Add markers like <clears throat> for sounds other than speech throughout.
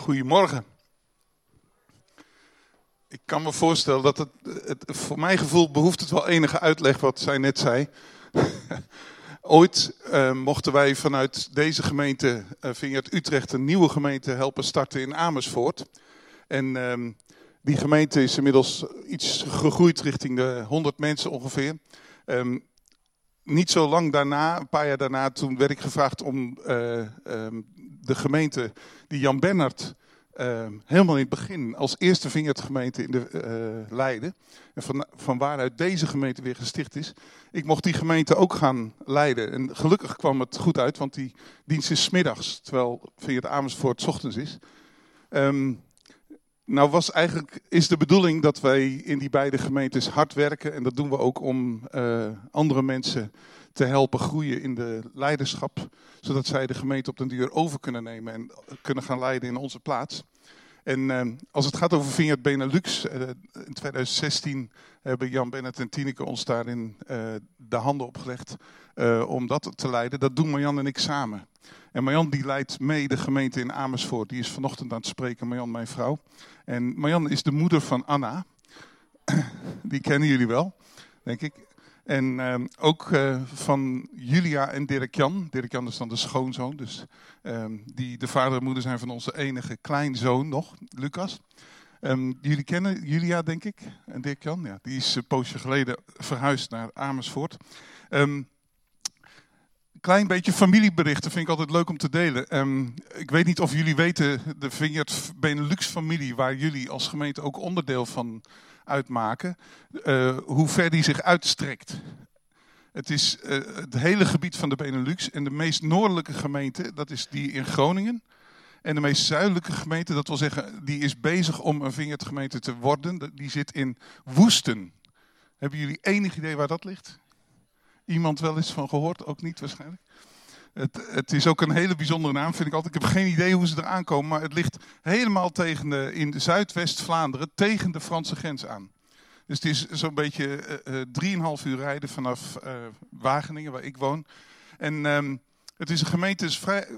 Goedemorgen. Ik kan me voorstellen dat het, het, voor mijn gevoel behoeft het wel enige uitleg wat zij net zei. <laughs> Ooit uh, mochten wij vanuit deze gemeente, uh, Vineyard Utrecht, een nieuwe gemeente helpen starten in Amersfoort. En uh, die gemeente is inmiddels iets gegroeid richting de 100 mensen ongeveer. Um, niet zo lang daarna, een paar jaar daarna, toen werd ik gevraagd om uh, de gemeente die Jan Bernhard uh, helemaal in het begin als eerste vingertgemeente in de uh, Leiden. En van, van waaruit deze gemeente weer gesticht is. Ik mocht die gemeente ook gaan leiden. En gelukkig kwam het goed uit, want die dienst is smiddags, terwijl Vingert Amersfoort ochtends is. Um, nou was eigenlijk, is de bedoeling dat wij in die beide gemeentes hard werken. En dat doen we ook om uh, andere mensen te helpen groeien in de leiderschap. Zodat zij de gemeente op den duur over kunnen nemen en kunnen gaan leiden in onze plaats. En uh, als het gaat over Vineyard Benelux, uh, in 2016 hebben Jan Bennett en Tineke ons daarin uh, de handen opgelegd om dat te leiden. Dat doen Marjan en ik samen. En Marjan die leidt mee de gemeente in Amersfoort. Die is vanochtend aan het spreken, Marjan, mijn vrouw. En Marjan is de moeder van Anna. <coughs> Die kennen jullie wel, denk ik. En uh, ook uh, van Julia en Dirk-Jan. Dirk-Jan is dan de schoonzoon. Dus, uh, die de vader en moeder zijn van onze enige kleinzoon nog, Lucas. Um, jullie kennen Julia, denk ik. En Dirk-Jan, ja. Die is een poosje geleden verhuisd naar Amersfoort. Um, klein beetje familieberichten vind ik altijd leuk om te delen. Ik weet niet of jullie weten, de Vineyard Benelux familie, waar jullie als gemeente ook onderdeel van uitmaken, uh, hoe ver die zich uitstrekt. Het is uh, het hele gebied van de Benelux en de meest noordelijke gemeente, dat is die in Groningen. En de meest zuidelijke gemeente, dat wil zeggen, die is bezig om een Vineyard te worden, die zit in Woesten. Hebben jullie enig idee waar dat ligt? Iemand wel eens van gehoord? Ook niet waarschijnlijk. Het, het, is ook een hele bijzondere naam, vind ik altijd. Ik heb geen idee hoe ze eraan komen, maar het ligt helemaal tegen de, in Zuidwest-Vlaanderen tegen de Franse grens aan. Dus het is zo'n beetje drieënhalf uh, uh, uur rijden vanaf uh, Wageningen, waar ik woon. En um, het is een gemeente, is vrij,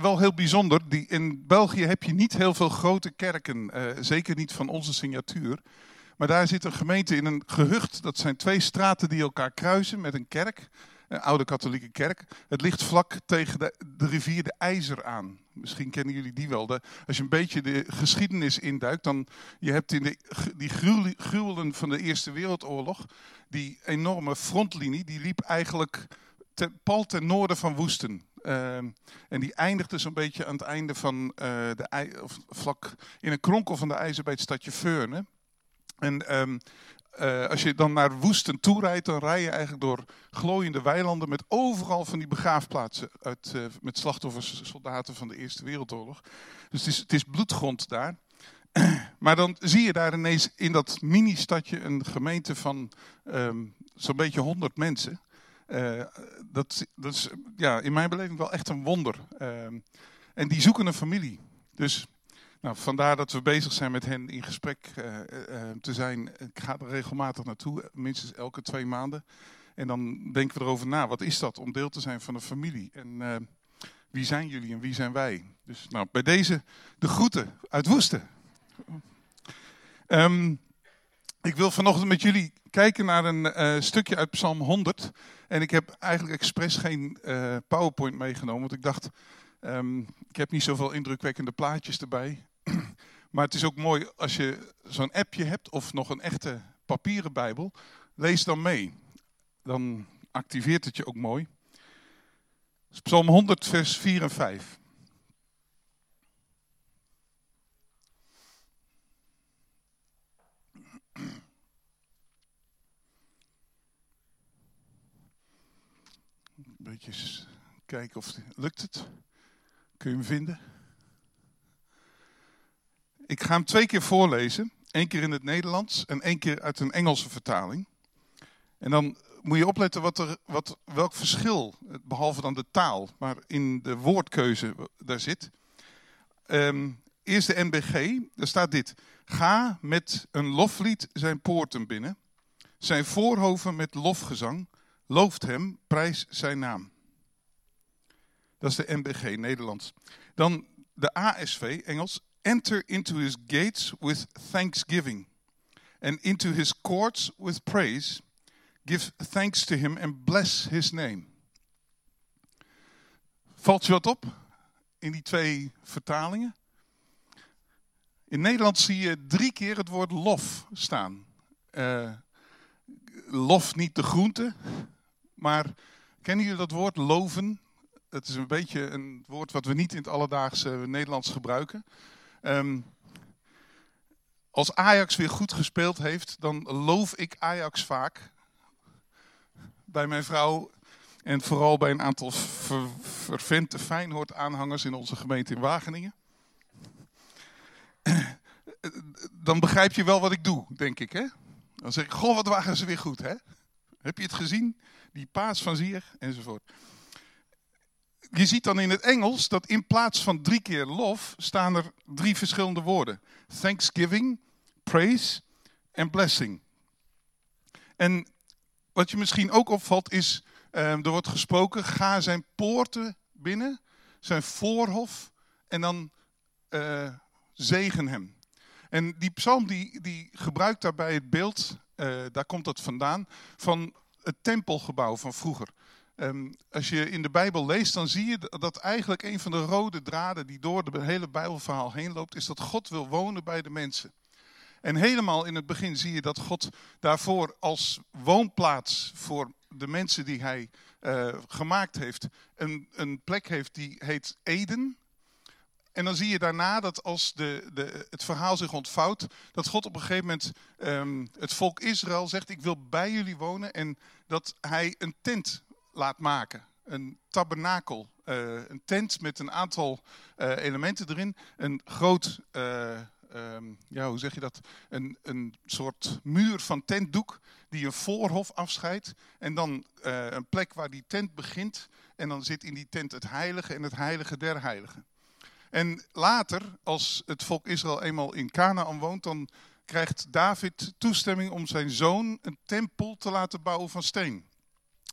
wel heel bijzonder. Die, in België heb je niet heel veel grote kerken, zeker niet van onze signatuur. Maar daar zit een gemeente in een gehucht. Dat zijn twee straten die elkaar kruisen met een kerk. Een oude katholieke kerk. Het ligt vlak tegen de, de rivier de IJzer aan. Misschien kennen jullie die wel. De, als je een beetje de geschiedenis induikt, dan je hebt in de, die gruwelen van de Eerste Wereldoorlog, die enorme frontlinie, die liep eigenlijk ten, pal ten noorden van Woesten. Uh, en die eindigde zo'n beetje aan het einde van uh, de of vlak in een kronkel van de IJzer bij het stadje Veurne. En um, uh, als je dan naar Woesten toe rijdt, dan rij je eigenlijk door glooiende weilanden met overal van die begraafplaatsen uit, uh, met slachtoffers, soldaten van de Eerste Wereldoorlog. Dus het is, het is bloedgrond daar. <clears throat> Maar dan zie je daar ineens in dat mini-stadje een gemeente van um, zo'n beetje 100 mensen. Uh, dat, dat is ja, in mijn beleving wel echt een wonder. Uh, en die zoeken een familie. Dus nou, vandaar dat we bezig zijn met hen in gesprek uh, uh, te zijn. Ik ga er regelmatig naartoe, minstens elke twee maanden. En dan denken we erover na, wat is dat om deel te zijn van een familie? En wie zijn jullie en wie zijn wij? Dus nou, bij deze de groeten uit Woesten. Um, ik wil vanochtend met jullie kijken naar een stukje uit Psalm 100. En ik heb eigenlijk expres geen PowerPoint meegenomen, want ik dacht... Um, ik heb niet zoveel indrukwekkende plaatjes erbij. Maar het is ook mooi als je zo'n appje hebt of nog een echte papieren Bijbel. Lees dan mee. Dan activeert het je ook mooi. Psalm 100, vers 4 en 5. Een beetje kijken of lukt het. Kun je hem vinden? Ik ga hem twee keer voorlezen. Eén keer in het Nederlands en één keer uit een Engelse vertaling. En dan moet je opletten wat er, wat, welk verschil, behalve dan de taal, maar in de woordkeuze daar zit. Um, eerst de NBG, daar staat dit. Ga met een loflied zijn poorten binnen. Zijn voorhoven met lofgezang. Looft hem, prijs zijn naam. Dat is de NBG, Nederlands. Dan de ASV, Engels. Enter into his gates with thanksgiving and into his courts with praise. Give thanks to him and bless his name. Valt je wat op in die twee vertalingen? In Nederland zie je drie keer het woord lof staan. Uh, lof niet de groente, maar kennen jullie dat woord loven? Het is een beetje een woord wat we niet in het alledaagse Nederlands gebruiken. Um, als Ajax weer goed gespeeld heeft, dan loof ik Ajax vaak. Bij mijn vrouw en vooral bij een aantal ver, vervente Feyenoord-aanhangers in onze gemeente in Wageningen. Dan begrijp je wel wat ik doe, denk ik. Hè? Dan zeg ik, goh, wat waren ze weer goed, hè? Heb je het gezien? Die paas van Zier, enzovoort. Je ziet dan in het Engels dat in plaats van drie keer lof staan er drie verschillende woorden. Thanksgiving, praise en blessing. En wat je misschien ook opvalt is, uh, er wordt gesproken, ga zijn poorten binnen, zijn voorhof en dan uh, zegen hem. En die psalm die, die gebruikt daarbij het beeld, uh, daar komt dat vandaan, van het tempelgebouw van vroeger. Um, als je in de Bijbel leest, dan zie je dat eigenlijk een van de rode draden die door het hele Bijbelverhaal heen loopt, is dat God wil wonen bij de mensen. En helemaal in het begin zie je dat God daarvoor als woonplaats voor de mensen die hij uh, gemaakt heeft, een, een plek heeft die heet Eden. En dan zie je daarna dat als de, de, het verhaal zich ontvouwt, dat God op een gegeven moment um, het volk Israël zegt, ik wil bij jullie wonen. En dat hij een tent laat maken, een tabernakel, uh, een tent met een aantal uh, elementen erin. Een groot, uh, um, ja, hoe zeg je dat? Een, een soort muur van tentdoek die een voorhof afscheidt. En dan een plek waar die tent begint. En dan zit in die tent het heilige en het heilige der heiligen. En later, als het volk Israël eenmaal in Canaan woont, dan krijgt David toestemming om zijn zoon een tempel te laten bouwen van steen.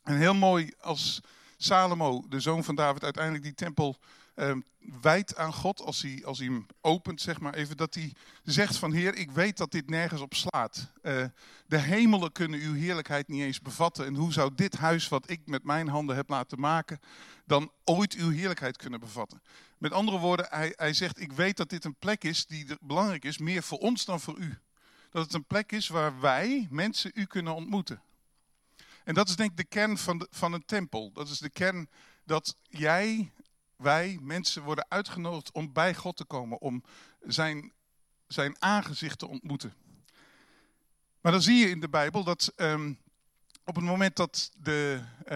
En heel mooi als Salomo, de zoon van David, uiteindelijk die tempel uh, wijdt aan God, als hij, als hij hem opent, zeg maar even, dat hij zegt van Heer, ik weet dat dit nergens op slaat. Uh, de hemelen kunnen uw heerlijkheid niet eens bevatten. En hoe zou dit huis wat ik met mijn handen heb laten maken, dan ooit uw heerlijkheid kunnen bevatten? Met andere woorden, hij, hij zegt, ik weet dat dit een plek is die belangrijk is, meer voor ons dan voor u. Dat het een plek is waar wij, mensen, u kunnen ontmoeten. En dat is denk ik de kern van, van een tempel. Dat is de kern dat jij, wij, mensen worden uitgenodigd om bij God te komen, om zijn, zijn aangezicht te ontmoeten. Maar dan zie je in de Bijbel dat um, op het moment dat de, uh,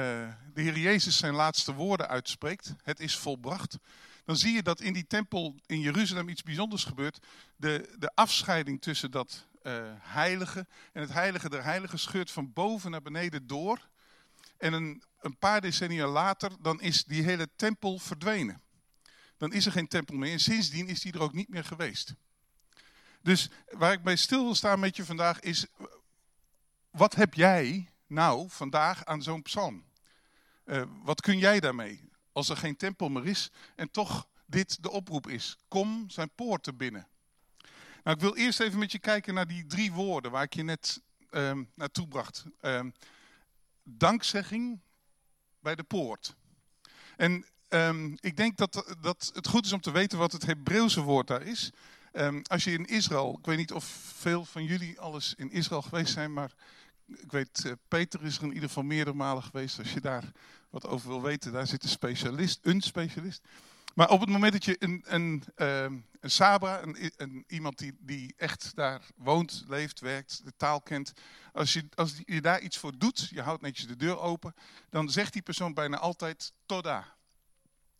de Heer Jezus zijn laatste woorden uitspreekt, het is volbracht, dan zie je dat in die tempel in Jeruzalem iets bijzonders gebeurt. De, de afscheiding tussen dat uh, heilige. En het heilige der heiligen scheurt van boven naar beneden door. En een, een paar decennia later, dan is die hele tempel verdwenen. Dan is er geen tempel meer. En sindsdien is die er ook niet meer geweest. Dus waar ik bij stil wil staan met je vandaag is, wat heb jij nou vandaag aan zo'n psalm? Uh, wat kun jij daarmee? Als er geen tempel meer is en toch dit de oproep is. Kom zijn poorten binnen. Nou, ik wil eerst even met je kijken naar die drie woorden waar ik je net um, naartoe bracht. Um, dankzegging bij de poort. En um, ik denk dat, dat het goed is om te weten wat het Hebreeuwse woord daar is. als je in Israël, ik weet niet of veel van jullie alles in Israël geweest zijn, maar ik weet, uh, Peter is er in ieder geval meerdere malen geweest. Als je daar wat over wil weten, daar zit een specialist, een specialist. Maar op het moment dat je een, een, uh, een Sabra, een, een, iemand die, die echt daar woont, leeft, werkt, de taal kent. Als je, als je daar iets voor doet, je houdt netjes de deur open, dan zegt die persoon bijna altijd Toda.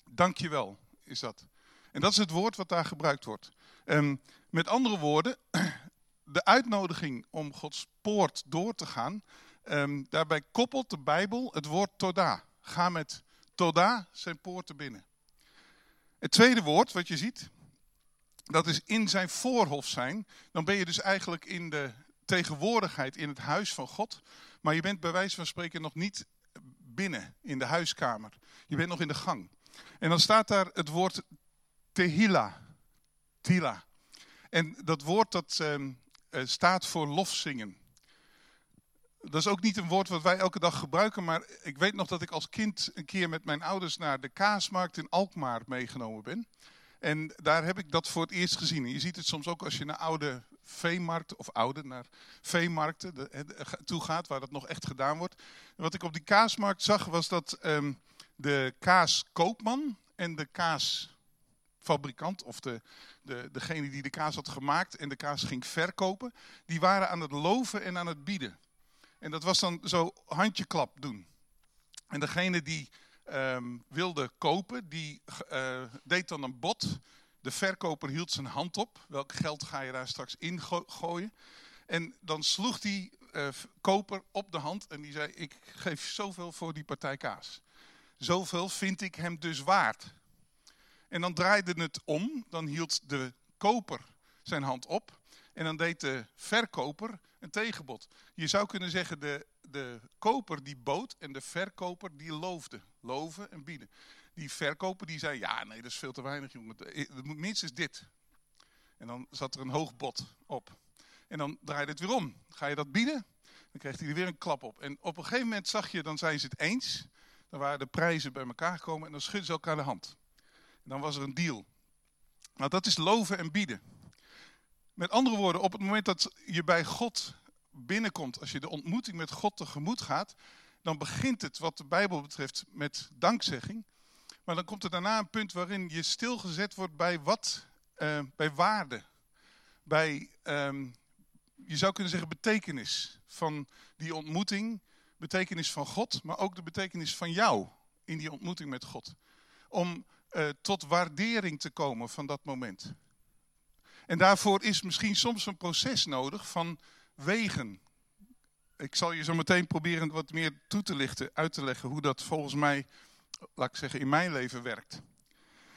Dankjewel, is dat. En dat is het woord wat daar gebruikt wordt. Um, met andere woorden, <clears throat> de uitnodiging om Gods poort door te gaan, um, daarbij koppelt de Bijbel het woord Toda. Ga met Toda zijn poorten binnen. Het tweede woord wat je ziet, dat is in zijn voorhof zijn. Dan ben je dus eigenlijk in de tegenwoordigheid in het huis van God. Maar je bent bij wijze van spreken nog niet binnen in de huiskamer. Je bent nog in de gang. En dan staat daar het woord tehila. Tila. En dat woord dat ehm, eh, staat voor lofzingen. Dat is ook niet een woord wat wij elke dag gebruiken, maar ik weet nog dat ik als kind een keer met mijn ouders naar de kaasmarkt in Alkmaar meegenomen ben. En daar heb ik dat voor het eerst gezien. En je ziet het soms ook als je naar oude veemarkten, of oude, naar veemarkten toe gaat, waar dat nog echt gedaan wordt. Wat ik op die kaasmarkt zag, was dat um, de kaaskoopman en de kaasfabrikant, of de, de, degene die de kaas had gemaakt en de kaas ging verkopen, die waren aan het loven en aan het bieden. En dat was dan zo handjeklap doen. En degene die um, wilde kopen, die uh, deed dan een bod. De verkoper hield zijn hand op. Welk geld ga je daar straks in gooien? En dan sloeg die uh, koper op de hand en die zei: Ik geef zoveel voor die partij kaas. Zoveel vind ik hem dus waard. En dan draaide het om, dan hield de koper zijn hand op en dan deed de verkoper een tegenbod. Je zou kunnen zeggen, de, de koper die bood en de verkoper die loofde. Loven en bieden. Die verkoper die zei, ja nee, dat is veel te weinig jongen. Het moet minstens dit. En dan zat er een hoog bod op. En dan draaide het weer om. Ga je dat bieden? Dan kreeg hij er weer een klap op. En op een gegeven moment zag je, dan zijn ze het eens. Dan waren de prijzen bij elkaar gekomen en dan schudden ze elkaar de hand. En dan was er een deal. Nou, dat is loven en bieden. Met andere woorden, op het moment dat je bij God binnenkomt, als je de ontmoeting met God tegemoet gaat, dan begint het wat de Bijbel betreft met dankzegging. Maar dan komt er daarna een punt waarin je stilgezet wordt bij wat? Uh, bij waarde. Bij, um, je zou kunnen zeggen, betekenis van die ontmoeting. Betekenis van God, maar ook de betekenis van jou in die ontmoeting met God. Om uh, tot waardering te komen van dat moment. En daarvoor is misschien soms een proces nodig van wegen. Ik zal je zo meteen proberen wat meer toe te lichten, uit te leggen hoe dat volgens mij, laat ik zeggen, in mijn leven werkt.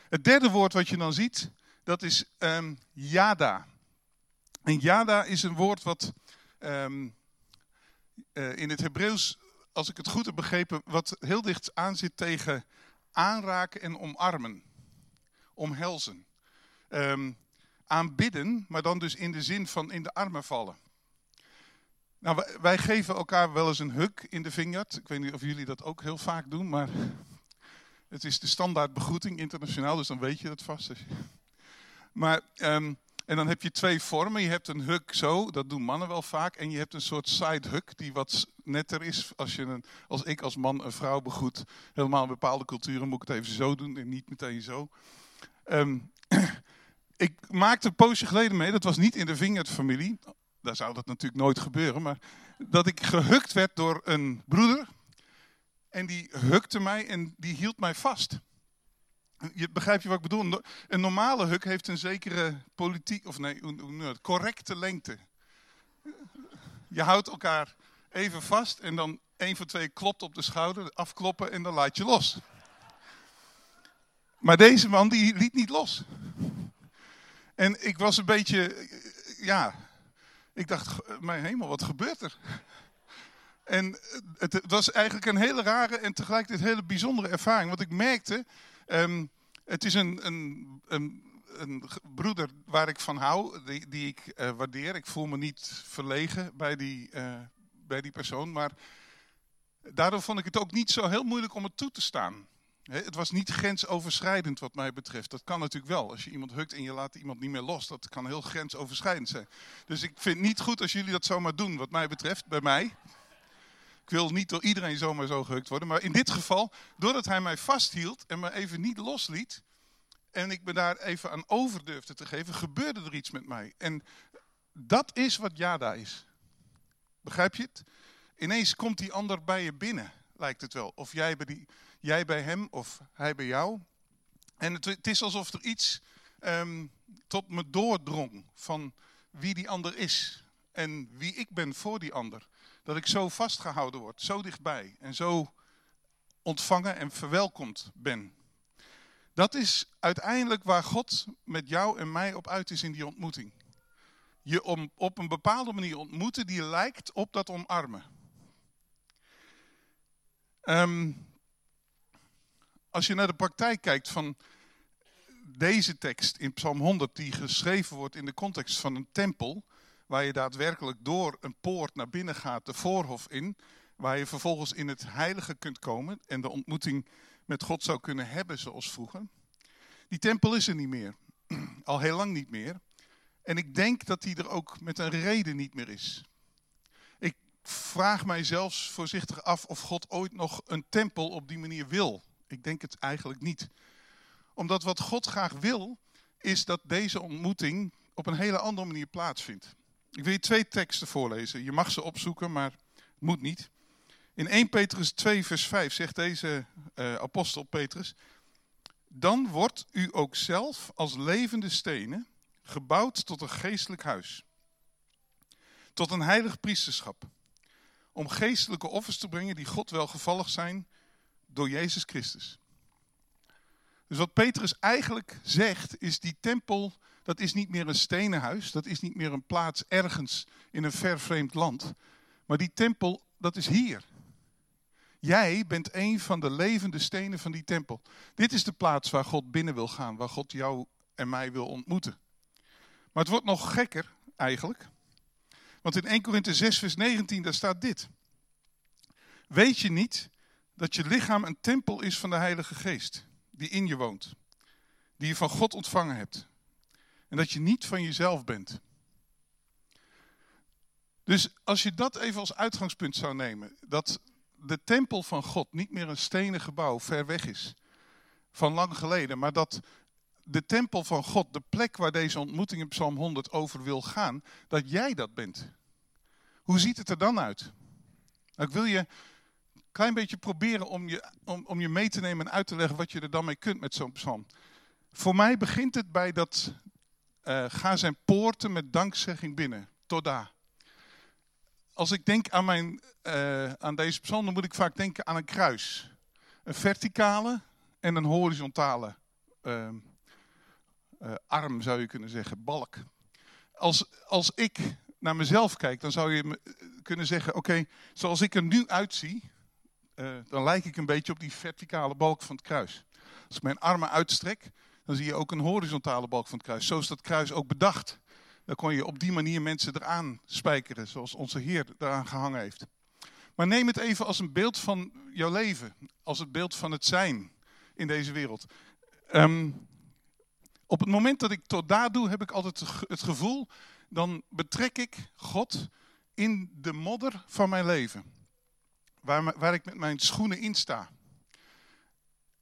Het derde woord wat je dan ziet, dat is um, yada. En yada is een woord wat um, uh, in het Hebreeuws, als ik het goed heb begrepen, wat heel dicht aan zit tegen aanraken en omarmen. Omhelzen. Um, aanbidden, maar dan dus in de zin van in de armen vallen. Nou, wij geven elkaar wel eens een huk in de vineyard. Ik weet niet of jullie dat ook heel vaak doen, maar <laughs> het is de standaard begroeting internationaal, dus dan weet je dat vast. Maar, um, en dan heb je twee vormen. Je hebt een huk zo, dat doen mannen wel vaak. En je hebt een soort side huk, die wat netter is. Als, je een, als ik als man een vrouw begroet, helemaal in bepaalde culturen moet ik het even zo doen en niet meteen zo. Um, <clears throat> ik maakte een poosje geleden mee, dat was niet in de Vineyard-familie. Daar zou dat natuurlijk nooit gebeuren. Maar dat ik gehukt werd door een broeder. En die hukte mij en die hield mij vast. Je begrijp je wat ik bedoel? Een normale huk heeft een zekere politiek, of nee, correcte lengte. Je houdt elkaar even vast en dan een van twee klopt op de schouder, afkloppen en dan laat je los. Maar deze man die liet niet los. En ik was een beetje, ja, ik dacht, mijn hemel, wat gebeurt er? <laughs> En het, was eigenlijk een hele rare en tegelijkertijd hele bijzondere ervaring. Want ik merkte, um, het is een, een, een, broeder waar ik van hou, die, die ik uh, waardeer. Ik voel me niet verlegen bij die, uh, bij die persoon. Maar daardoor vond ik het ook niet zo heel moeilijk om het toe te staan. Het was niet grensoverschrijdend wat mij betreft. Dat kan natuurlijk wel. Als je iemand hukt en je laat iemand niet meer los, dat kan heel grensoverschrijdend zijn. Dus ik vind het niet goed als jullie dat zomaar doen, wat mij betreft, bij mij. Ik wil niet door iedereen zomaar zo gehukt worden. Maar in dit geval, doordat hij mij vasthield en me even niet losliet. En ik me daar even aan over durfde te geven, gebeurde er iets met mij. En dat is wat Jada is. Begrijp je het? Ineens komt die ander bij je binnen, lijkt het wel. Of jij bij die Jij bij hem of hij bij jou. En het, is alsof er iets um, tot me doordrong van wie die ander is. En wie ik ben voor die ander. Dat ik zo vastgehouden word, zo dichtbij. En zo ontvangen en verwelkomd ben. Dat is uiteindelijk waar God met jou en mij op uit is in die ontmoeting. Je om, op een bepaalde manier ontmoeten die lijkt op dat omarmen. Um, als je naar de praktijk kijkt van deze tekst in Psalm 100, die geschreven wordt in de context van een tempel, waar je daadwerkelijk door een poort naar binnen gaat, de voorhof in, waar je vervolgens in het heilige kunt komen en de ontmoeting met God zou kunnen hebben zoals vroeger. Die tempel is er niet meer, <clears throat> al heel lang niet meer. En ik denk dat die er ook met een reden niet meer is. Ik vraag mij zelfs voorzichtig af of God ooit nog een tempel op die manier wil. Ik denk het eigenlijk niet. Omdat wat God graag wil, is dat deze ontmoeting op een hele andere manier plaatsvindt. Ik wil je twee teksten voorlezen. Je mag ze opzoeken, maar het moet niet. In 1 Petrus 2, vers 5 zegt deze uh, apostel Petrus: Dan wordt u ook zelf als levende stenen gebouwd tot een geestelijk huis, tot een heilig priesterschap, om geestelijke offers te brengen die God welgevallig zijn door Jezus Christus. Dus wat Petrus eigenlijk zegt, is die tempel, dat is niet meer een stenen huis, dat is niet meer een plaats ergens in een ver vreemd land, maar die tempel, dat is hier. Jij bent een van de levende stenen van die tempel. Dit is de plaats waar God binnen wil gaan, waar God jou en mij wil ontmoeten. Maar het wordt nog gekker eigenlijk. Want in 1 Korinthe 6, vers 19, daar staat dit. Weet je niet dat je lichaam een tempel is van de Heilige Geest, die in je woont, die je van God ontvangen hebt. En dat je niet van jezelf bent. Dus als je dat even als uitgangspunt zou nemen, dat de tempel van God niet meer een stenen gebouw ver weg is, van lang geleden, maar dat de tempel van God, de plek waar deze ontmoeting in Psalm 100 over wil gaan, dat jij dat bent. Hoe ziet het er dan uit? Ik wil je klein beetje proberen om je, om, om je mee te nemen en uit te leggen wat je er dan mee kunt met zo'n psalm. Voor mij begint het bij dat uh, ga zijn poorten met dankzegging binnen. Toda. Als ik denk aan, mijn, uh, aan deze psalm, dan moet ik vaak denken aan een kruis. Een verticale en een horizontale uh, uh, arm, zou je kunnen zeggen, balk. Als, als ik naar mezelf kijk, dan zou je eh, kunnen zeggen: Oké, zoals ik er nu uitzie, uh, dan lijk ik een beetje op die verticale balk van het kruis. Als ik mijn armen uitstrek, dan zie je ook een horizontale balk van het kruis. Zo is dat kruis ook bedacht. Dan kon je op die manier mensen eraan spijkeren, zoals onze Heer eraan gehangen heeft. Maar neem het even als een beeld van jouw leven, als het beeld van het zijn in deze wereld. Um, op het moment dat ik tot daar doe, heb ik altijd het gevoel, dan betrek ik God in de modder van mijn leven. Waar, waar ik met mijn schoenen in sta.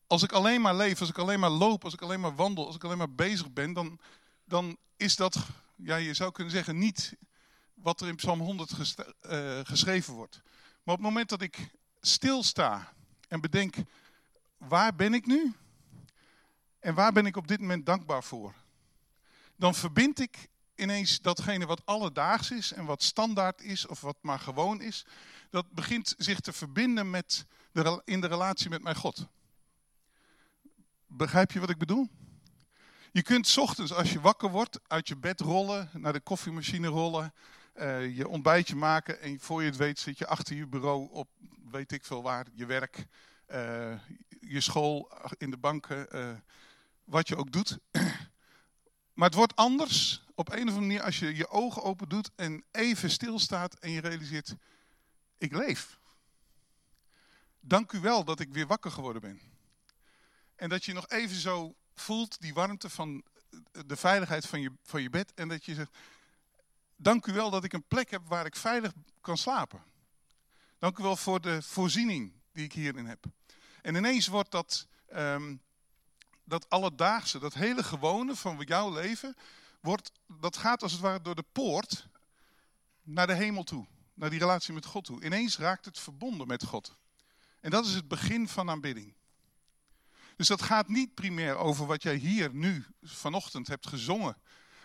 Als ik alleen maar leef, als ik alleen maar loop, als ik alleen maar wandel, als ik alleen maar bezig ben, dan, dan is dat, ja, je zou kunnen zeggen, niet wat er in Psalm 100 uh, geschreven wordt. Maar op het moment dat ik stilsta en bedenk, waar ben ik nu? En waar ben ik op dit moment dankbaar voor? Dan verbind ik ineens datgene wat alledaags is en wat standaard is of wat maar gewoon is. Dat begint zich te verbinden met de, in de relatie met mijn God. Begrijp je wat ik bedoel? Je kunt ochtends als je wakker wordt uit je bed rollen, naar de koffiemachine rollen, uh, je ontbijtje maken en voor je het weet zit je achter je bureau op weet ik veel waar, je werk, uh, je school, in de banken, uh, wat je ook doet. <clears throat> Maar het wordt anders op een of andere manier als je je ogen open doet en even stilstaat en je realiseert, ik leef. Dank u wel dat ik weer wakker geworden ben. En dat je nog even zo voelt die warmte van de veiligheid van je, van je bed. En dat je zegt, dank u wel dat ik een plek heb waar ik veilig kan slapen. Dank u wel voor de voorziening die ik hierin heb. En ineens wordt dat um, dat alledaagse, dat hele gewone van jouw leven, wordt, dat gaat als het ware door de poort naar de hemel toe. Naar die relatie met God toe. Ineens raakt het verbonden met God. En dat is het begin van aanbidding. Dus dat gaat niet primair over wat jij hier nu vanochtend hebt gezongen.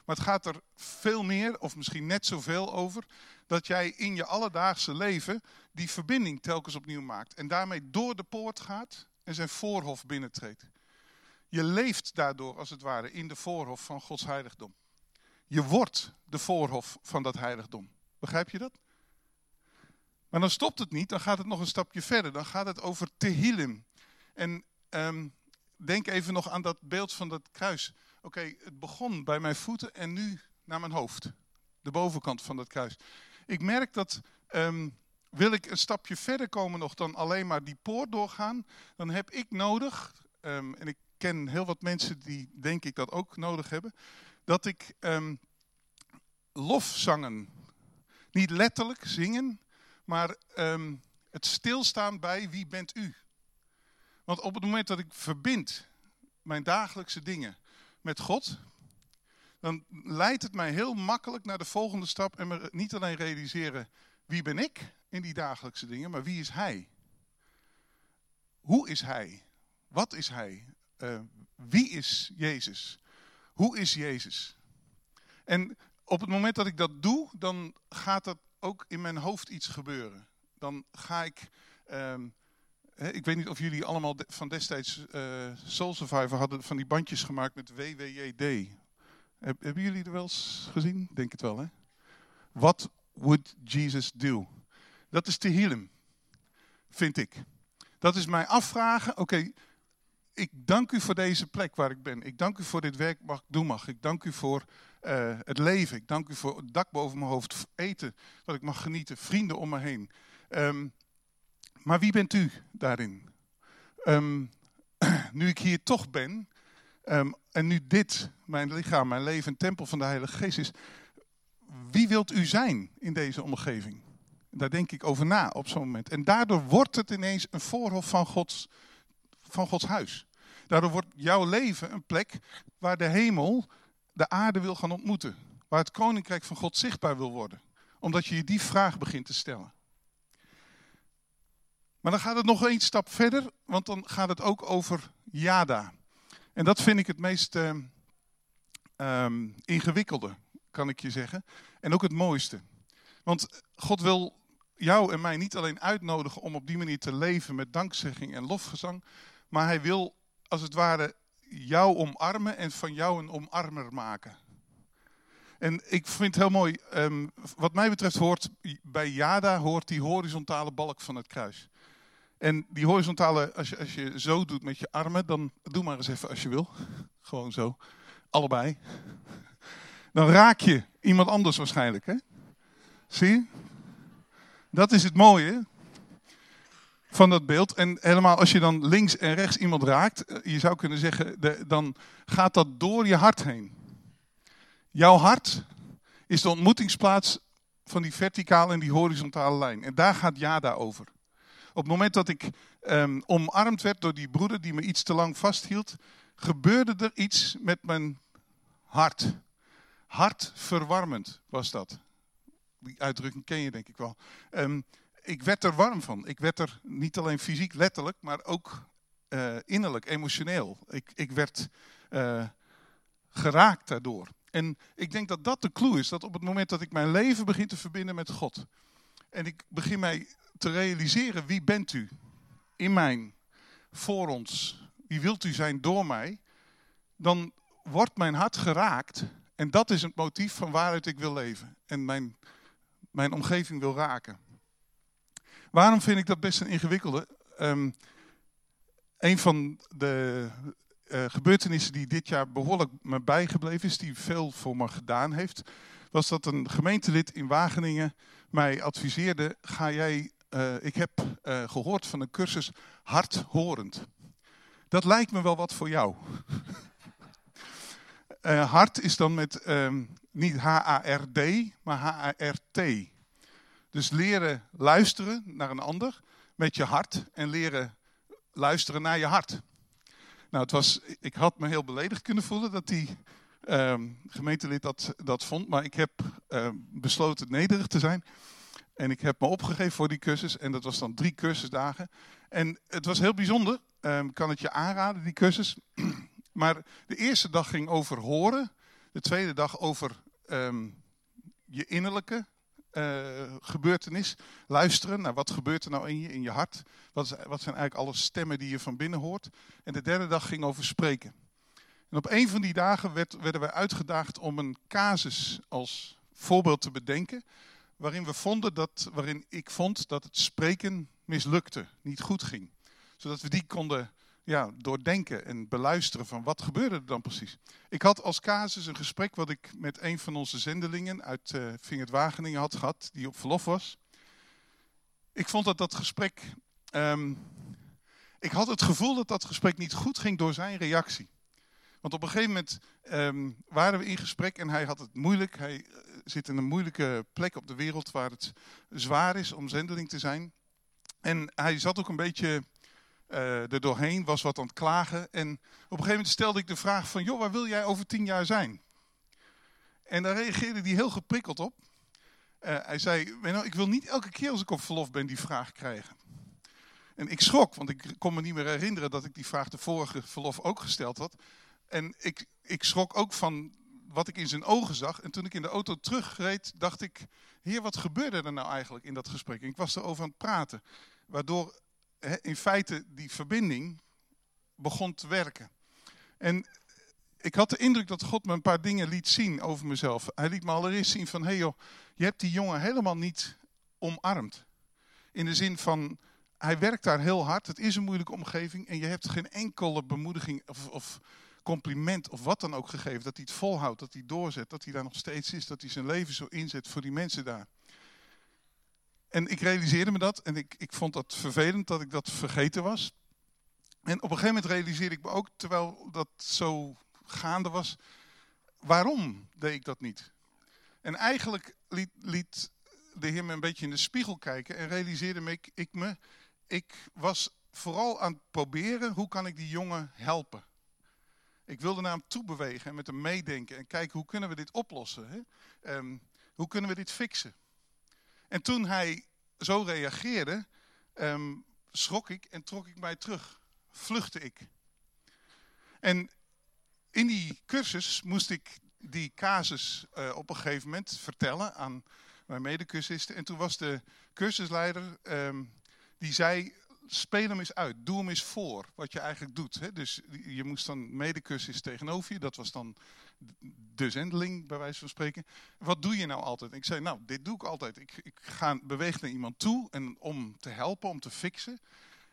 Maar het gaat er veel meer, of misschien net zoveel over, dat jij in je alledaagse leven die verbinding telkens opnieuw maakt. En daarmee door de poort gaat en zijn voorhof binnentreedt. Je leeft daardoor als het ware in de voorhof van Gods heiligdom. Je wordt de voorhof van dat heiligdom. Begrijp je dat? Maar dan stopt het niet, dan gaat het nog een stapje verder. Dan gaat het over Tehillim. En um, denk even nog aan dat beeld van dat kruis. Oké, het begon bij mijn voeten en nu naar mijn hoofd. De bovenkant van dat kruis. Ik merk dat, ehm, wil ik een stapje verder komen nog dan alleen maar die poort doorgaan, dan heb ik nodig, ehm, en ik ken heel wat mensen die denk ik dat ook nodig hebben, dat ik um, lofzangen, niet letterlijk zingen, maar het stilstaan bij wie bent u. Want op het moment dat ik verbind mijn dagelijkse dingen met God, dan leidt het mij heel makkelijk naar de volgende stap en me niet alleen realiseren wie ben ik in die dagelijkse dingen, maar wie is Hij? Hoe is Hij? Wat is Hij? Uh, wie is Jezus? Hoe is Jezus? En op het moment dat ik dat doe, dan gaat er ook in mijn hoofd iets gebeuren. Dan ga ik um, ik weet niet of jullie allemaal van destijds uh, Soul Survivor hadden van die bandjes gemaakt met WWJD. hebben jullie er wel eens gezien? Denk het wel, hè? What would Jesus do? Dat is te healen, vind ik. Dat is mij afvragen, oké, ik dank u voor deze plek waar ik ben. Ik dank u voor dit werk wat ik doen mag. Ik dank u voor uh, het leven. Ik dank u voor het dak boven mijn hoofd, eten wat ik mag genieten, vrienden om me heen. Um, maar wie bent u daarin? Um, <clears throat> nu ik hier toch ben, um, en nu dit, mijn lichaam, mijn leven, een tempel van de Heilige Geest is, wie wilt u zijn in deze omgeving? Daar denk ik over na op zo'n moment. En daardoor wordt het ineens een voorhof van Gods, van Gods huis. Daardoor wordt jouw leven een plek waar de hemel de aarde wil gaan ontmoeten. Waar het koninkrijk van God zichtbaar wil worden. Omdat je je die vraag begint te stellen. Maar dan gaat het nog één stap verder, want dan gaat het ook over Yada. En dat vind ik het meest uh, um, ingewikkelde, kan ik je zeggen. En ook het mooiste. Want God wil jou en mij niet alleen uitnodigen om op die manier te leven met dankzegging en lofgezang. Maar hij wil als het ware jou omarmen en van jou een omarmer maken. En ik vind het heel mooi, um, wat mij betreft hoort bij Yada hoort die horizontale balk van het kruis. En die horizontale, als je, als je zo doet met je armen, dan doe maar eens even als je wil. Gewoon zo. Allebei. Dan raak je iemand anders waarschijnlijk. Hè? Zie je? Dat is het mooie van dat beeld. En helemaal als je dan links en rechts iemand raakt, eh, je zou kunnen zeggen, de, dan gaat dat door je hart heen. Jouw hart is de ontmoetingsplaats van die verticale en die horizontale lijn. En daar gaat Jada over. Op het moment dat ik um, omarmd werd door die broeder die me iets te lang vasthield, gebeurde er iets met mijn hart. Hartverwarmend was dat. Die uitdrukking ken je denk ik wel. Um, ik werd er warm van. Ik werd er niet alleen fysiek, letterlijk, maar ook uh, innerlijk, emotioneel. Ik, ik werd uh, geraakt daardoor. En ik denk dat dat de clue is, dat op het moment dat ik mijn leven begin te verbinden met God, en ik begin mij te realiseren, wie bent u in mijn, voor ons, wie wilt u zijn door mij, dan wordt mijn hart geraakt en dat is het motief van waaruit ik wil leven en mijn, mijn omgeving wil raken. Waarom vind ik dat best een ingewikkelde? Um, een van de uh, gebeurtenissen die dit jaar behoorlijk me bijgebleven is, die veel voor me gedaan heeft, was dat een gemeentelid in Wageningen mij adviseerde: ga jij uh, ik heb uh, gehoord van een cursus hardhorend. Dat lijkt me wel wat voor jou. <laughs> hart is dan met um, niet H-A-R-D, maar H-A-R-T. Dus leren luisteren naar een ander met je hart en leren luisteren naar je hart. Nou, het was, ik had me heel beledigd kunnen voelen dat die um, gemeentelid dat, dat vond, maar ik heb uh, besloten nederig te zijn. En ik heb me opgegeven voor die cursus. En dat was dan drie cursusdagen. En het was heel bijzonder. Um, kan het je aanraden, die cursus. <clears throat> maar de eerste dag ging over horen. De tweede dag over je innerlijke uh, gebeurtenis. Luisteren naar wat gebeurt er nou in je, in je hart. Wat, wat zijn eigenlijk alle stemmen die je van binnen hoort. En de derde dag ging over spreken. En op een van die dagen werd, werden wij uitgedaagd om een casus als voorbeeld te bedenken waarin we vonden dat, waarin ik vond dat het spreken mislukte, niet goed ging. Zodat we die konden ja, doordenken en beluisteren van wat gebeurde er dan precies. Ik had als casus een gesprek wat ik met een van onze zendelingen uit uh, Vingert Wageningen had gehad, die op verlof was. Ik vond dat dat gesprek, um, ik had het gevoel dat dat gesprek niet goed ging door zijn reactie. Want op een gegeven moment um, waren we in gesprek en hij had het moeilijk. Hij eh, zit in een moeilijke plek op de wereld waar het zwaar is om zendeling te zijn. En hij zat ook een beetje er doorheen, was wat aan het klagen. En op een gegeven moment stelde ik de vraag van, joh, waar wil jij over tien jaar zijn? En daar reageerde hij heel geprikkeld op. Uh, hij zei, ik wil niet elke keer als ik op verlof ben die vraag krijgen. En ik schrok, want ik kon me niet meer herinneren dat ik die vraag de vorige verlof ook gesteld had. En ik, ik schrok ook van wat ik in zijn ogen zag. En toen ik in de auto terugreed, dacht ik, heer, wat gebeurde er nou eigenlijk in dat gesprek? Ik was erover aan het praten. Waardoor in feite die verbinding begon te werken. En ik had de indruk dat God me een paar dingen liet zien over mezelf. Hij liet me allereerst zien van, hé joh, je hebt die jongen helemaal niet omarmd. In de zin van, hij werkt daar heel hard, het is een moeilijke omgeving en je hebt geen enkele bemoediging of, of compliment of wat dan ook gegeven. Dat hij het volhoudt, dat hij doorzet, dat hij daar nog steeds is, dat hij zijn leven zo inzet voor die mensen daar. En ik realiseerde me dat en ik, ik vond dat vervelend dat ik dat vergeten was. En op een gegeven moment realiseerde ik me ook, terwijl dat zo gaande was, waarom deed ik dat niet? En eigenlijk liet, liet de Heer me een beetje in de spiegel kijken en realiseerde me ik, me, ik was vooral aan het proberen, hoe kan ik die jongen helpen? Ik wilde naar hem toe bewegen en met hem meedenken en kijken hoe kunnen we dit oplossen? Hè? Um, hoe kunnen we dit fixen? En toen hij zo reageerde, um, schrok ik en trok ik mij terug. Vluchtte ik. En in die cursus moest ik die casus uh, op een gegeven moment vertellen aan mijn medecursisten. En toen was de cursusleider, um, die zei, speel hem eens uit, doe hem eens voor wat je eigenlijk doet. Hè? Dus je moest dan medecursus tegenover je, dat was dan de zendeling bij wijze van spreken. Wat doe je nou altijd? ik zei, nou, dit doe ik altijd. Ik, ik ga, beweeg naar iemand toe en, om te helpen, om te fixen.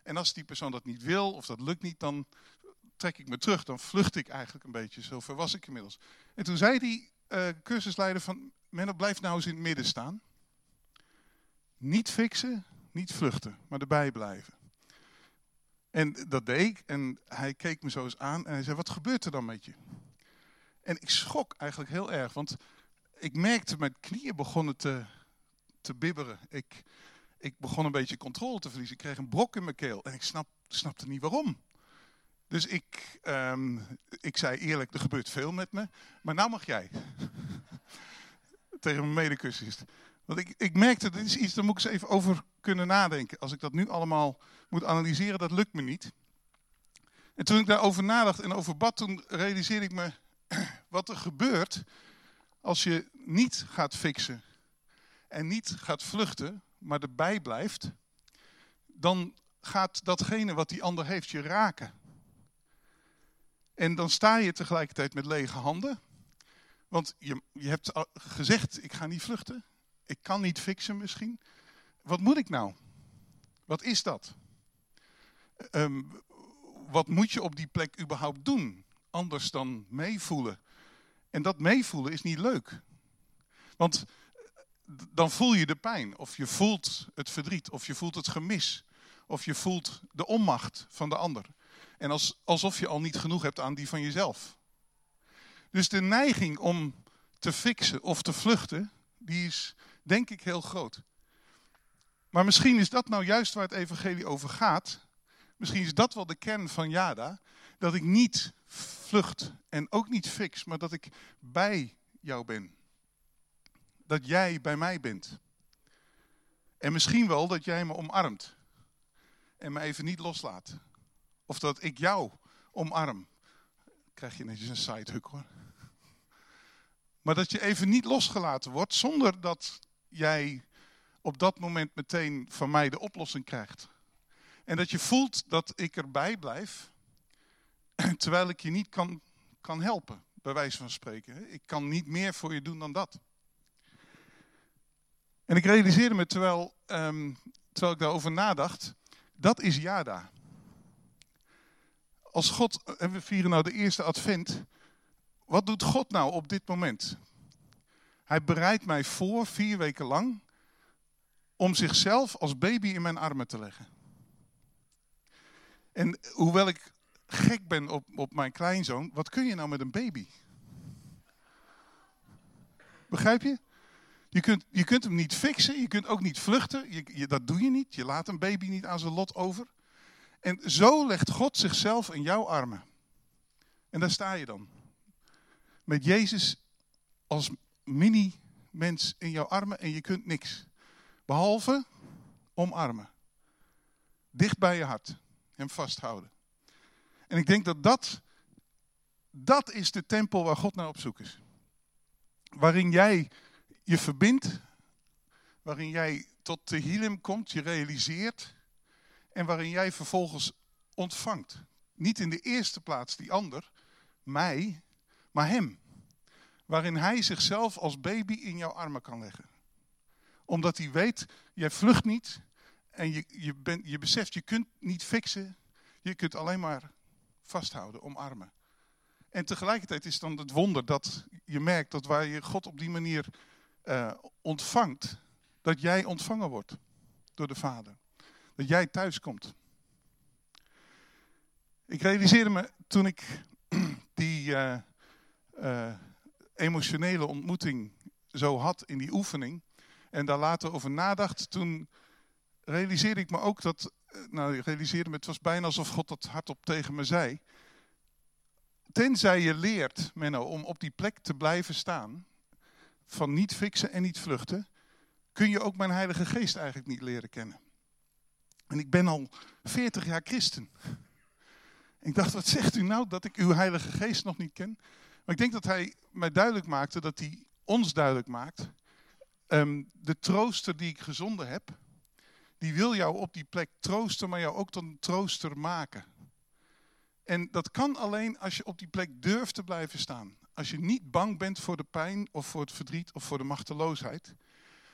En als die persoon dat niet wil of dat lukt niet, dan trek ik me terug. Dan vlucht ik eigenlijk een beetje. Zover was ik inmiddels. En toen zei die uh, cursusleider van, Menno, blijf nou eens in het midden staan. Niet fixen, niet vluchten, maar erbij blijven. En dat deed ik. En hij keek me zo eens aan en hij zei, wat gebeurt er dan met je? En ik schrok eigenlijk heel erg, want ik merkte mijn knieën begonnen te, te bibberen. Ik, ik begon een beetje controle te verliezen. Ik kreeg een brok in mijn keel en ik snap, snapte niet waarom. Dus ik, um, ik zei eerlijk, er gebeurt veel met me, maar nou mag jij. <laughs> Tegen mijn medecursist. Want ik, ik merkte, dit is iets, daar moet ik eens even over kunnen nadenken. Als ik dat nu allemaal moet analyseren, dat lukt me niet. En toen ik daarover nadacht en over bad, toen realiseerde ik me wat er gebeurt als je niet gaat fixen en niet gaat vluchten, maar erbij blijft. Dan gaat datgene wat die ander heeft je raken. En dan sta je tegelijkertijd met lege handen. Want je, je hebt gezegd, ik ga niet vluchten. Ik kan niet fixen misschien. Wat moet ik nou? Wat is dat? Um, wat moet je op die plek überhaupt doen? Anders dan meevoelen. En dat meevoelen is niet leuk. Want dan voel je de pijn. Of je voelt het verdriet. Of je voelt het gemis. Of je voelt de onmacht van de ander. En als, alsof je al niet genoeg hebt aan die van jezelf. Dus de neiging om te fixen of te vluchten, die is denk ik heel groot. Maar misschien is dat nou juist waar het evangelie over gaat. Misschien is dat wel de kern van Jada. Dat ik niet vlucht en ook niet fix, maar dat ik bij jou ben. Dat jij bij mij bent. En misschien wel dat jij me omarmt. En me even niet loslaat. Of dat ik jou omarm. Krijg je netjes een sidehuk hoor. Maar dat je even niet losgelaten wordt zonder dat jij op dat moment meteen van mij de oplossing krijgt. En dat je voelt dat ik erbij blijf, <clears throat> terwijl ik je niet kan, kan helpen, bij wijze van spreken. Ik kan niet meer voor je doen dan dat. En ik realiseerde me terwijl, um, terwijl ik daarover nadacht, dat is Yada. als God, en we vieren nou de eerste advent, wat doet God nou op dit moment? Hij bereidt mij voor, vier weken lang, om zichzelf als baby in mijn armen te leggen. En hoewel ik gek ben op, op mijn kleinzoon, wat kun je nou met een baby? Begrijp je? Je kunt, je kunt hem niet fixen, je kunt ook niet vluchten. Je, dat doe je niet. Je laat een baby niet aan zijn lot over. En zo legt God zichzelf in jouw armen. En daar sta je dan. Met Jezus als mini-mens in jouw armen en je kunt niks. Behalve omarmen. Dicht bij je hart. Hem vasthouden. En ik denk dat dat, dat is de tempel waar God naar op zoek is. Waarin jij je verbindt, waarin jij tot de hilim komt, je realiseert en waarin jij vervolgens ontvangt. Niet in de eerste plaats die ander, mij, maar hem. Waarin hij zichzelf als baby in jouw armen kan leggen. Omdat hij weet, jij vlucht niet en je, je, bent, je beseft, je kunt niet fixen. Je kunt alleen maar vasthouden, omarmen. En tegelijkertijd is dan het wonder dat je merkt dat waar je God op die manier uh, ontvangt, dat jij ontvangen wordt door de Vader. Dat jij thuis komt. Ik realiseerde me toen ik <clears throat> die uh, uh, emotionele ontmoeting zo had in die oefening en daar later over nadacht, toen realiseerde ik me ook dat, nou ik realiseerde me, het was bijna alsof God dat hardop tegen me zei. Tenzij je leert, Menno, om op die plek te blijven staan, van niet fixen en niet vluchten, kun je ook mijn Heilige Geest eigenlijk niet leren kennen. En ik ben al 40 jaar christen. Ik dacht, wat zegt u nou dat ik uw Heilige Geest nog niet ken? Maar ik denk dat hij mij duidelijk maakte, dat hij ons duidelijk maakt. Um, de trooster die ik gezonden heb, die wil jou op die plek troosten, maar jou ook tot een trooster maken. En dat kan alleen als je op die plek durft te blijven staan. Als je niet bang bent voor de pijn of voor het verdriet of voor de machteloosheid.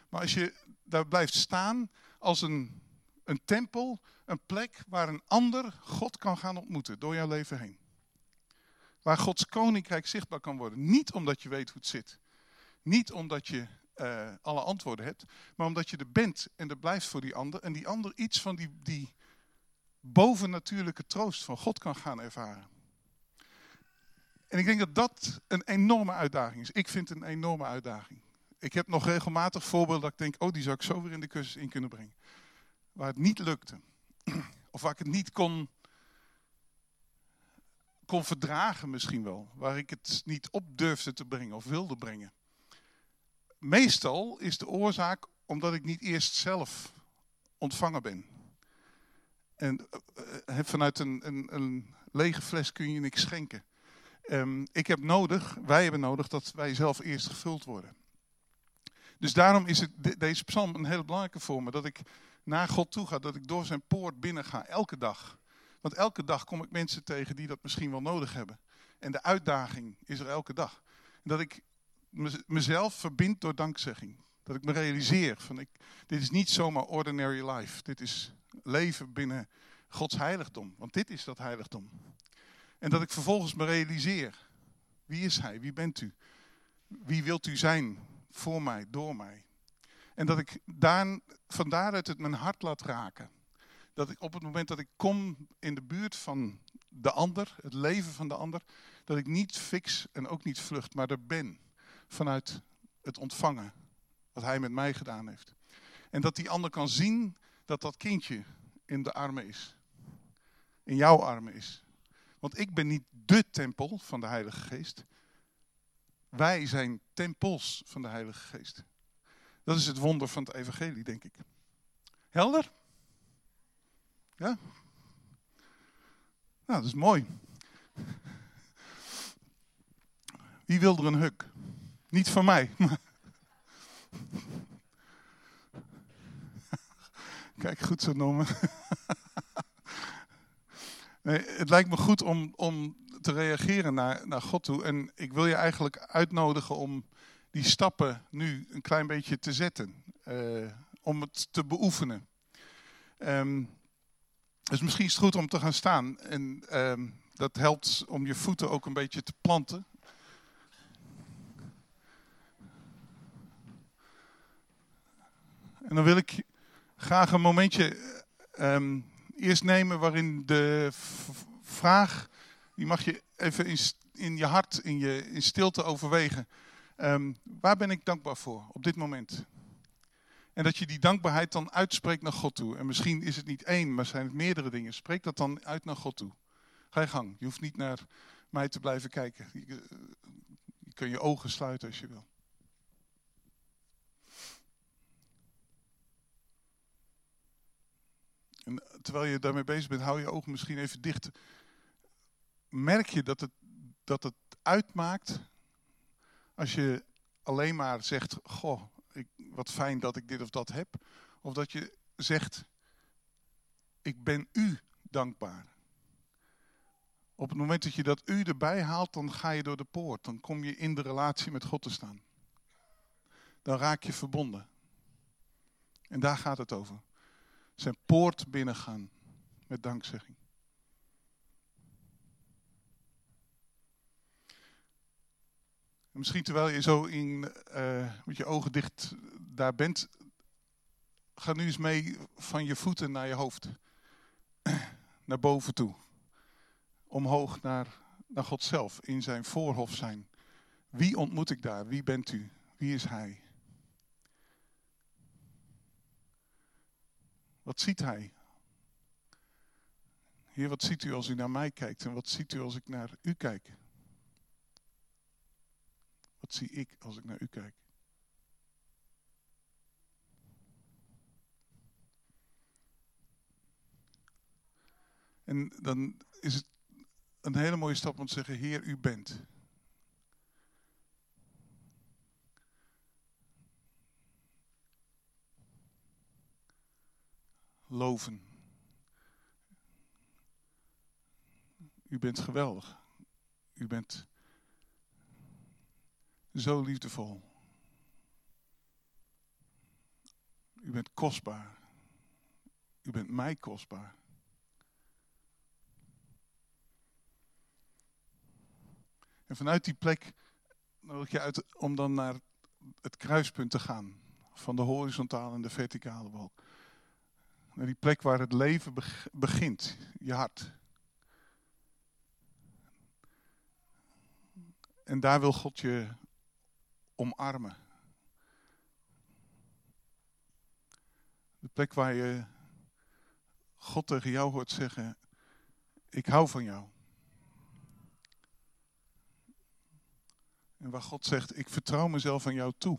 Maar als je daar blijft staan als een, een tempel, een plek waar een ander God kan gaan ontmoeten door jouw leven heen. Waar Gods koninkrijk zichtbaar kan worden. Niet omdat je weet hoe het zit. Niet omdat je uh, alle antwoorden hebt. Maar omdat je er bent en er blijft voor die ander. En die ander iets van die, die bovennatuurlijke troost van God kan gaan ervaren. En ik denk dat dat een enorme uitdaging is. Ik vind het een enorme uitdaging. Ik heb nog regelmatig voorbeelden dat ik denk, oh die zou ik zo weer in de cursus in kunnen brengen. Waar het niet lukte. <clears throat> Of waar ik het niet kon, kon verdragen misschien wel. Waar ik het niet op durfde te brengen of wilde brengen. Meestal is de oorzaak omdat ik niet eerst zelf ontvangen ben. En uh, vanuit een, een, een lege fles kun je niks schenken. Um, ik heb nodig, wij hebben nodig dat wij zelf eerst gevuld worden. Dus daarom is het, deze psalm een hele belangrijke voor me. Dat ik naar God toe ga, dat ik door zijn poort binnen ga, elke dag. Want elke dag kom ik mensen tegen die dat misschien wel nodig hebben. En de uitdaging is er elke dag. Dat ik mezelf verbind door dankzegging. Dat ik me realiseer van ik, dit is niet zomaar ordinary life. Dit is leven binnen Gods heiligdom. Want dit is dat heiligdom. En dat ik vervolgens me realiseer. Wie is hij? Wie bent u? Wie wilt u zijn voor mij, door mij? En dat ik daar, van daaruit het mijn hart laat raken. Dat ik op het moment dat ik kom in de buurt van de ander, het leven van de ander, dat ik niet fix en ook niet vlucht, maar er ben. Vanuit het ontvangen wat hij met mij gedaan heeft. En dat die ander kan zien dat dat kindje in de armen is. In jouw armen is. Want ik ben niet de tempel van de Heilige Geest. Wij zijn tempels van de Heilige Geest. Dat is het wonder van het evangelie, denk ik. Helder? Ja? Nou, dat is mooi. Wie wil er een huk? Niet van mij. <laughs> Kijk, goed zo noemen. <laughs> Nee, het lijkt me goed om, om te reageren naar, naar God toe. En ik wil je eigenlijk uitnodigen om die stappen nu een klein beetje te zetten. Uh, om het te beoefenen. Um, dus misschien is het goed om te gaan staan. En um, dat helpt om je voeten ook een beetje te planten. En dan wil ik graag een momentje ehm, eerst nemen waarin de vraag, die mag je even in, in je hart, in, je, in stilte overwegen. Ehm, waar ben ik dankbaar voor op dit moment? En dat je die dankbaarheid dan uitspreekt naar God toe. En misschien is het niet één, maar zijn het meerdere dingen. Spreek dat dan uit naar God toe. Ga je gang. Je hoeft niet naar mij te blijven kijken. Je, je kan je ogen sluiten als je wil. En terwijl je daarmee bezig bent, hou je ogen misschien even dicht. Merk je dat het, dat het uitmaakt als je alleen maar zegt: Goh, ik, wat fijn dat ik dit of dat heb. Of dat je zegt: Ik ben u dankbaar. Op het moment dat je dat u erbij haalt, dan ga je door de poort. Dan kom je in de relatie met God te staan. Dan raak je verbonden. En daar gaat het over. Zijn poort binnengaan met dankzegging. misschien terwijl je zo in, uh, met je ogen dicht daar bent, ga nu eens mee van je voeten naar je hoofd. <clears throat> naar boven toe. Omhoog naar, naar God zelf, in zijn voorhof zijn. Wie ontmoet ik daar? Wie bent u? Wie is hij? Wat ziet hij? Heer, wat ziet u als u naar mij kijkt en wat ziet u als ik naar u kijk? Wat zie ik als ik naar u kijk? En dan is het een hele mooie stap om te zeggen, Heer, u bent. Loven. U bent geweldig. U bent zo liefdevol. U bent kostbaar. U bent mij kostbaar. En vanuit die plek nodig je uit om dan naar het kruispunt te gaan. Van de horizontale en de verticale wolk. Naar die plek waar het leven begint. Je hart. En daar wil God je omarmen. De plek waar je God tegen jou hoort zeggen: Ik hou van jou. En waar God zegt: Ik vertrouw mezelf aan jou toe.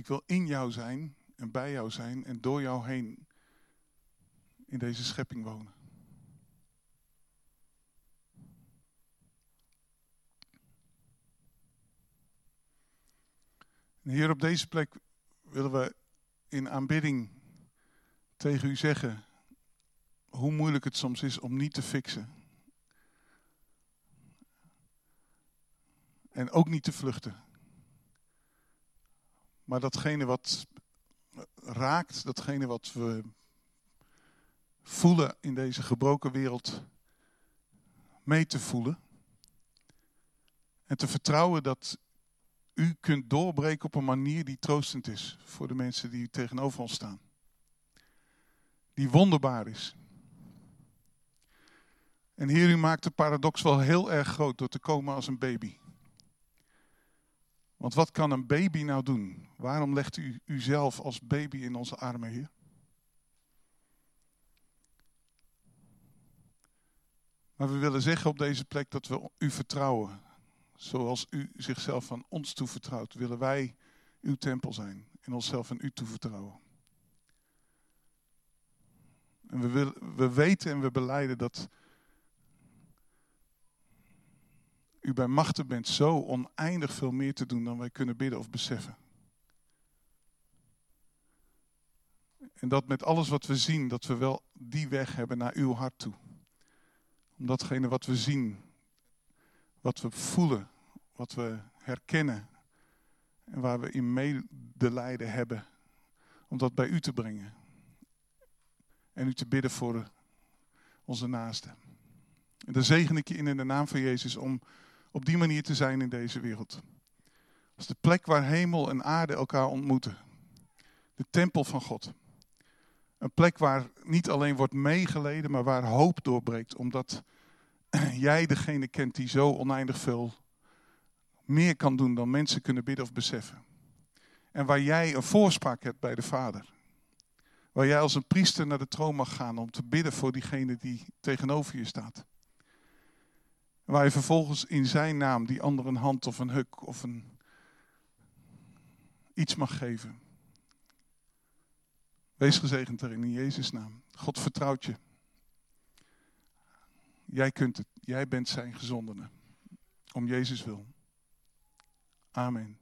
Ik wil in jou zijn en bij jou zijn en door jou heen in deze schepping wonen. hier op deze plek willen we in aanbidding tegen u zeggen hoe moeilijk het soms is om niet te fixen. En ook niet te vluchten. Maar datgene wat raakt, datgene wat we voelen in deze gebroken wereld, mee te voelen. En te vertrouwen dat u kunt doorbreken op een manier die troostend is voor de mensen die tegenover ons staan. Die wonderbaar is. En Heer, u maakt de paradox wel heel erg groot door te komen als een baby. Want wat kan een baby nou doen? Waarom legt u uzelf als baby in onze armen, Heer? Maar we willen zeggen op deze plek dat we u vertrouwen. Zoals u zichzelf aan ons toevertrouwt, willen wij uw tempel zijn en onszelf aan u toevertrouwen. En we, willen, we weten en we beleiden dat u bij machten bent zo oneindig veel meer te doen dan wij kunnen bidden of beseffen. En dat met alles wat we zien, dat we wel die weg hebben naar uw hart toe. Om datgene wat we zien, wat we voelen, wat we herkennen en waar we in medelijden hebben, om dat bij u te brengen. en u te bidden voor onze naasten. En dan zegen ik je in in de naam van Jezus om op die manier te zijn in deze wereld. Als de plek waar hemel en aarde elkaar ontmoeten. De tempel van God. Een plek waar niet alleen wordt meegeleden, maar waar hoop doorbreekt. Omdat <clears throat> jij degene kent die zo oneindig veel meer kan doen dan mensen kunnen bidden of beseffen. En waar jij een voorspraak hebt bij de Vader. Waar jij als een priester naar de troon mag gaan om te bidden voor diegene die tegenover je staat. Waar je vervolgens in zijn naam die ander een hand of een huk of een iets mag geven. Wees gezegend erin in Jezus' naam. God vertrouwt je. Jij kunt het. Jij bent zijn gezondene. Om Jezus wil. Amen.